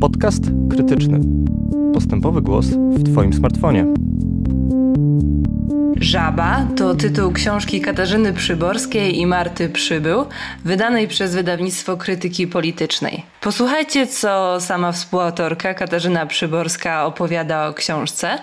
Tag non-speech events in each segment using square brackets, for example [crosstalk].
Podcast krytyczny. Postępowy głos w Twoim smartfonie. Żaba to tytuł książki Katarzyny Przyborskiej i Marty Przybył, wydanej przez wydawnictwo krytyki politycznej. Posłuchajcie, co sama współautorka Katarzyna Przyborska opowiada o książce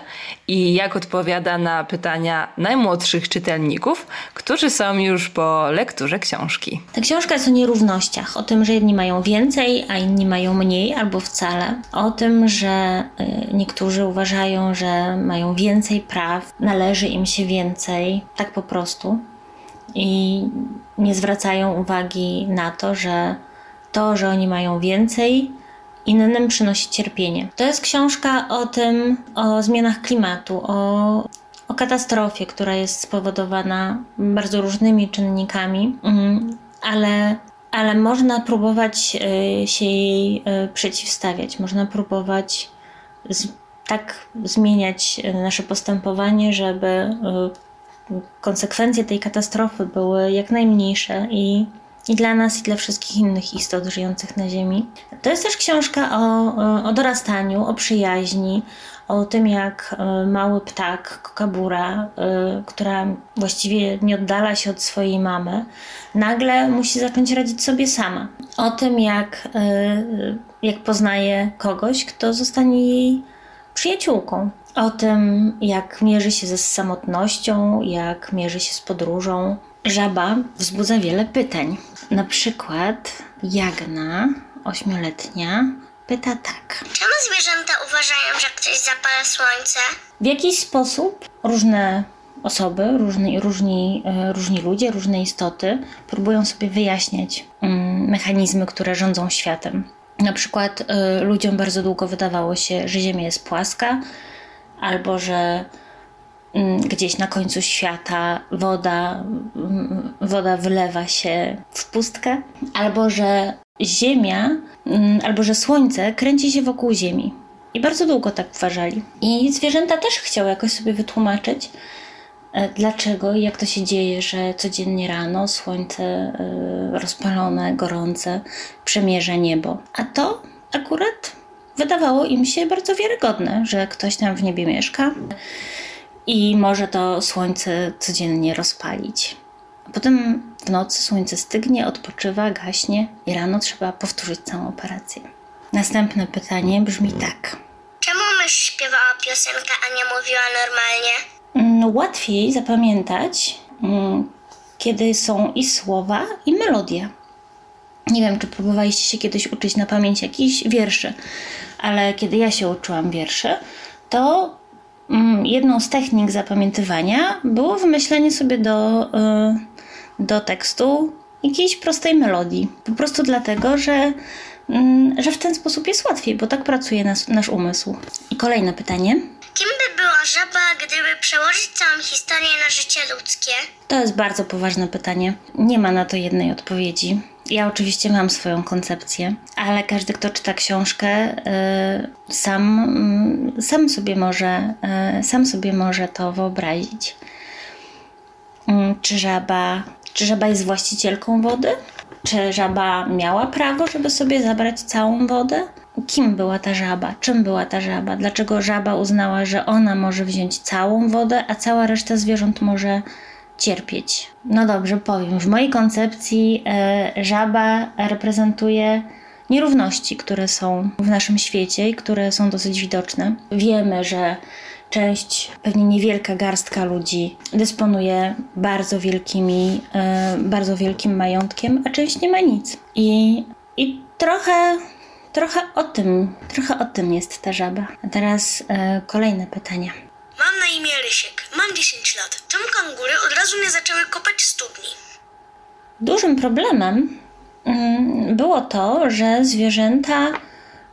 i jak odpowiada na pytania najmłodszych czytelników, którzy są już po lekturze książki. Ta książka jest o nierównościach, o tym, że jedni mają więcej, a inni mają mniej albo wcale, o tym, że y, niektórzy uważają, że mają więcej praw, należy im się więcej, tak po prostu. I nie zwracają uwagi na to, że to, że oni mają więcej, innym przynosi cierpienie. To jest książka o tym, o zmianach klimatu, o, o katastrofie, która jest spowodowana bardzo różnymi czynnikami, mm, ale, ale można próbować y, się jej y, przeciwstawiać, można próbować z, tak zmieniać y, nasze postępowanie, żeby konsekwencje tej katastrofy były jak najmniejsze i i dla nas, i dla wszystkich innych istot żyjących na Ziemi. To jest też książka o, o dorastaniu, o przyjaźni, o tym, jak e, mały ptak, kokabura, e, która właściwie nie oddala się od swojej mamy, nagle musi zacząć radzić sobie sama. O tym, jak, e, jak poznaje kogoś, kto zostanie jej przyjaciółką. O tym, jak mierzy się ze samotnością, jak mierzy się z podróżą, Żaba wzbudza wiele pytań. Na przykład Jagna, ośmioletnia, pyta tak. Czemu zwierzęta uważają, że ktoś zapala słońce? W jakiś sposób różne osoby, różni, różni, e, różni ludzie, różne istoty próbują sobie wyjaśniać mm, mechanizmy, które rządzą światem. Na przykład y, ludziom bardzo długo wydawało się, że Ziemia jest płaska, albo że gdzieś na końcu świata woda, mm, woda wylewa się w pustkę, albo że Ziemia, mm, albo że Słońce kręci się wokół Ziemi. I bardzo długo tak uważali. I zwierzęta też chciały jakoś sobie wytłumaczyć, e, dlaczego i jak to się dzieje, że codziennie rano słońce e, rozpalone, gorące przemierza niebo. A to akurat wydawało im się bardzo wiarygodne, że ktoś tam w niebie mieszka i może to słońce codziennie rozpalić. Potem w nocy słońce stygnie, odpoczywa, gaśnie i rano trzeba powtórzyć całą operację. Następne pytanie brzmi tak. Czemu mysz śpiewała piosenkę, a nie mówiła normalnie? Mm, łatwiej zapamiętać, mm, kiedy są i słowa, i melodia. Nie wiem, czy próbowaliście się kiedyś uczyć na pamięć jakichś wierszy, ale kiedy ja się uczyłam wierszy, to jedną z technik zapamiętywania było wymyślenie sobie do, y, do tekstu jakiejś prostej melodii. Po prostu dlatego, że, mm, że w ten sposób jest łatwiej, bo tak pracuje nas, nasz umysł. I kolejne pytanie. Kim by była żaba, gdyby przełożyć całą historię na życie ludzkie? To jest bardzo poważne pytanie. Nie ma na to jednej odpowiedzi. Ja oczywiście mam swoją koncepcję, ale każdy, kto czyta książkę, y, sam, y, sam, sobie może, y, sam sobie może to wyobrazić. Mm, czy żaba, czy żaba jest właścicielką wody? Czy żaba miała prawo, żeby sobie zabrać całą wodę? Kim była ta żaba? Czym była ta żaba? Dlaczego żaba uznała, że ona może wziąć całą wodę, a cała reszta zwierząt może cierpieć. No dobrze, powiem. W mojej koncepcji e, żaba reprezentuje nierówności, które są w naszym świecie i które są dosyć widoczne. Wiemy, że część, pewnie niewielka garstka ludzi dysponuje bardzo wielkimi, e, bardzo wielkim majątkiem, a część nie ma nic. I, i trochę, trochę o tym, trochę o tym jest ta żaba. A teraz e, kolejne pytania. Na imię Rysiek, mam 10 lat. Czemu kangury od razu nie zaczęły kopać studni? Dużym problemem mm, było to, że zwierzęta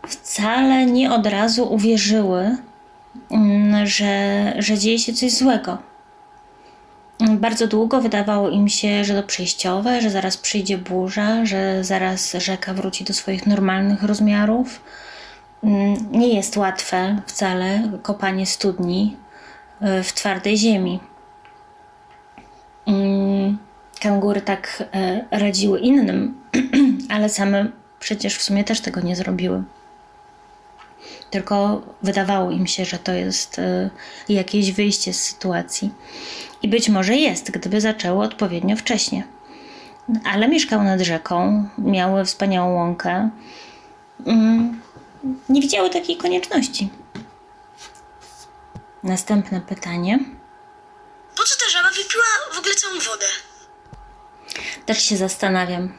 wcale nie od razu uwierzyły, mm, że, że dzieje się coś złego. Bardzo długo wydawało im się, że to przejściowe, że zaraz przyjdzie burza, że zaraz rzeka wróci do swoich normalnych rozmiarów. Mm, nie jest łatwe wcale kopanie studni, w twardej ziemi. Mm, kangury tak e, radziły innym, [clears throat] ale same przecież w sumie też tego nie zrobiły. Tylko wydawało im się, że to jest y, jakieś wyjście z sytuacji. I być może jest, gdyby zaczęły odpowiednio wcześnie. Ale mieszkały nad rzeką, miały wspaniałą łąkę. Mm, nie widziały takiej konieczności. Następne pytanie. Po co ta żaba wypiła w ogóle całą wodę? Też się zastanawiam,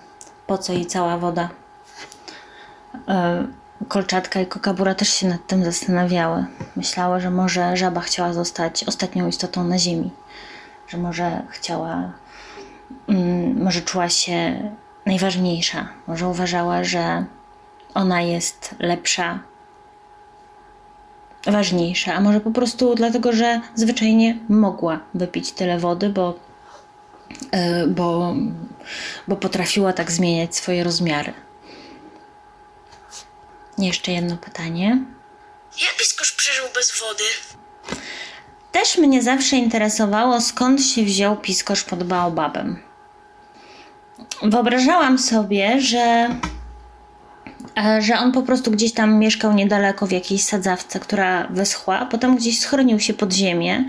po co jej cała woda. E, Kolczatka i Kokabura też się nad tym zastanawiały. Myślały, że może żaba chciała zostać ostatnią istotą na ziemi. Że może chciała, mm, może czuła się najważniejsza. Może uważała, że ona jest lepsza, ważniejsza. A może po prostu dlatego, że zwyczajnie mogła wypić tyle wody, bo e, bo, bo potrafiła tak zmieniać swoje rozmiary. Jeszcze jedno pytanie. Jak Piskosz przeżył bez wody? Też mnie zawsze interesowało, skąd się wziął piskosz pod baobabem. Wyobrażałam sobie, że, że on po prostu gdzieś tam mieszkał niedaleko w jakiejś sadzawce, która wyschła, potem gdzieś schronił się pod ziemię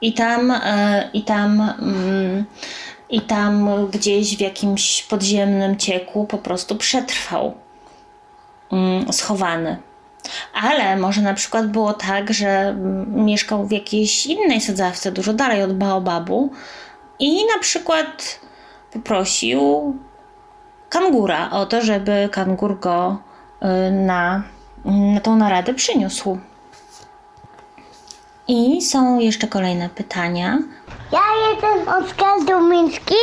i tam, e, i tam, mm, i tam gdzieś w jakimś podziemnym cieku po prostu przetrwał mm, schowany. Ale może na przykład było tak, że mm, mieszkał w jakiejś innej sadzawce, dużo dalej od baobabu i na przykład poprosił kangura o to, żeby kangur go y, na, na tą naradę przyniósł. I są jeszcze kolejne pytania. Ja jestem Oskar Dumiński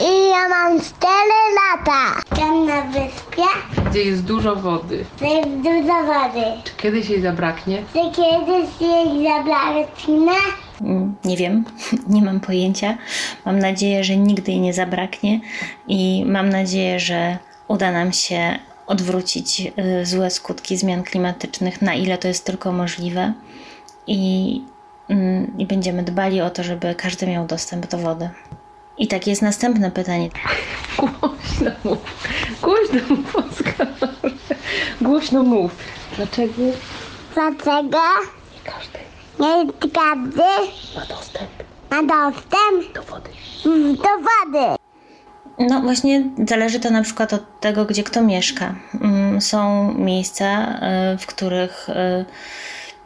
i ja mam 4 lata. Tam na wyspie, gdzie jest dużo wody. to jest dużo wody. Czy kiedyś jej zabraknie? Czy kiedyś jej zabraknie? Nie wiem, [laughs] nie mam pojęcia. Mam nadzieję, że nigdy jej nie zabraknie i mam nadzieję, że uda nam się odwrócić y, złe skutki zmian klimatycznych, na ile to jest tylko możliwe i, mm, i będziemy dbali o to, żeby każdy miał dostęp do wody. I tak jest następne pytanie. Głośno mów. Głośno mów, Oskar. Głośno mów. Dlaczego Dlaczego nie każdy nie każdy ma dostęp ma dostęp do wody? mm, do wody? No właśnie zależy to na przykład od tego, gdzie kto mieszka. Mm, Są miejsca, y, w których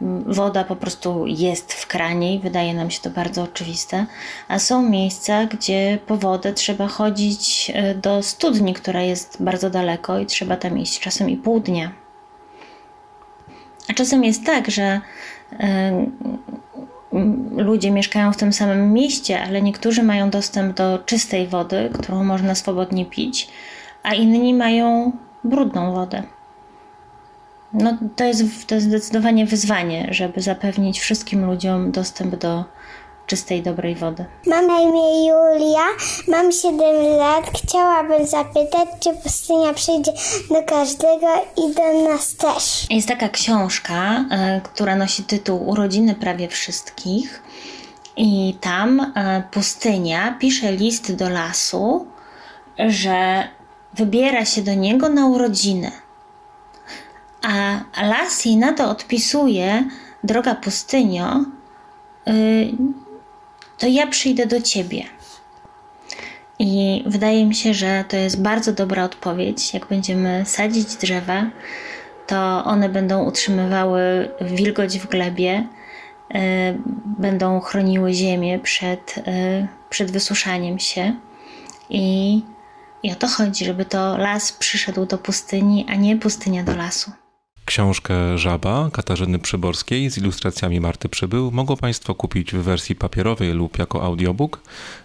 m, woda po prostu jest w kranie i wydaje nam się to bardzo oczywiste, a są miejsca, gdzie po wodę trzeba chodzić y, do studni, która jest bardzo daleko i trzeba tam iść czasem i pół dnia. A czasem jest tak, że ludzie mieszkają w tym samym mieście, ale niektórzy mają dostęp do czystej wody, którą można swobodnie pić, a inni mają brudną wodę. No, to, jest, to jest zdecydowanie wyzwanie, żeby zapewnić wszystkim ludziom dostęp do czystej, dobrej wody. Mam na imię Julia, mam 7 lat. Chciałabym zapytać, czy pustynia przyjdzie do każdego i do nas też. Jest taka książka, e, która nosi tytuł Urodziny prawie wszystkich. I tam e, pustynia pisze list do lasu, że wybiera się do niego na urodziny. A las jej na to odpisuje: Droga pustynio, y, to ja przyjdę do ciebie. I wydaje mi się, że to jest bardzo dobra odpowiedź. Jak będziemy sadzić drzewa, to one będą utrzymywały wilgoć w glebie, y, będą chroniły ziemię przed, y, przed wysuszaniem się. I, I o to chodzi, żeby to las przyszedł do pustyni, a nie pustynia do lasu. Książkę Żaba Katarzyny Przyborskiej z ilustracjami Marty Przybył mogą Państwo kupić w wersji papierowej lub jako audiobook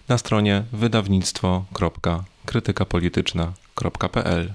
na stronie wydawnictwo.krytykapolityczna.pl.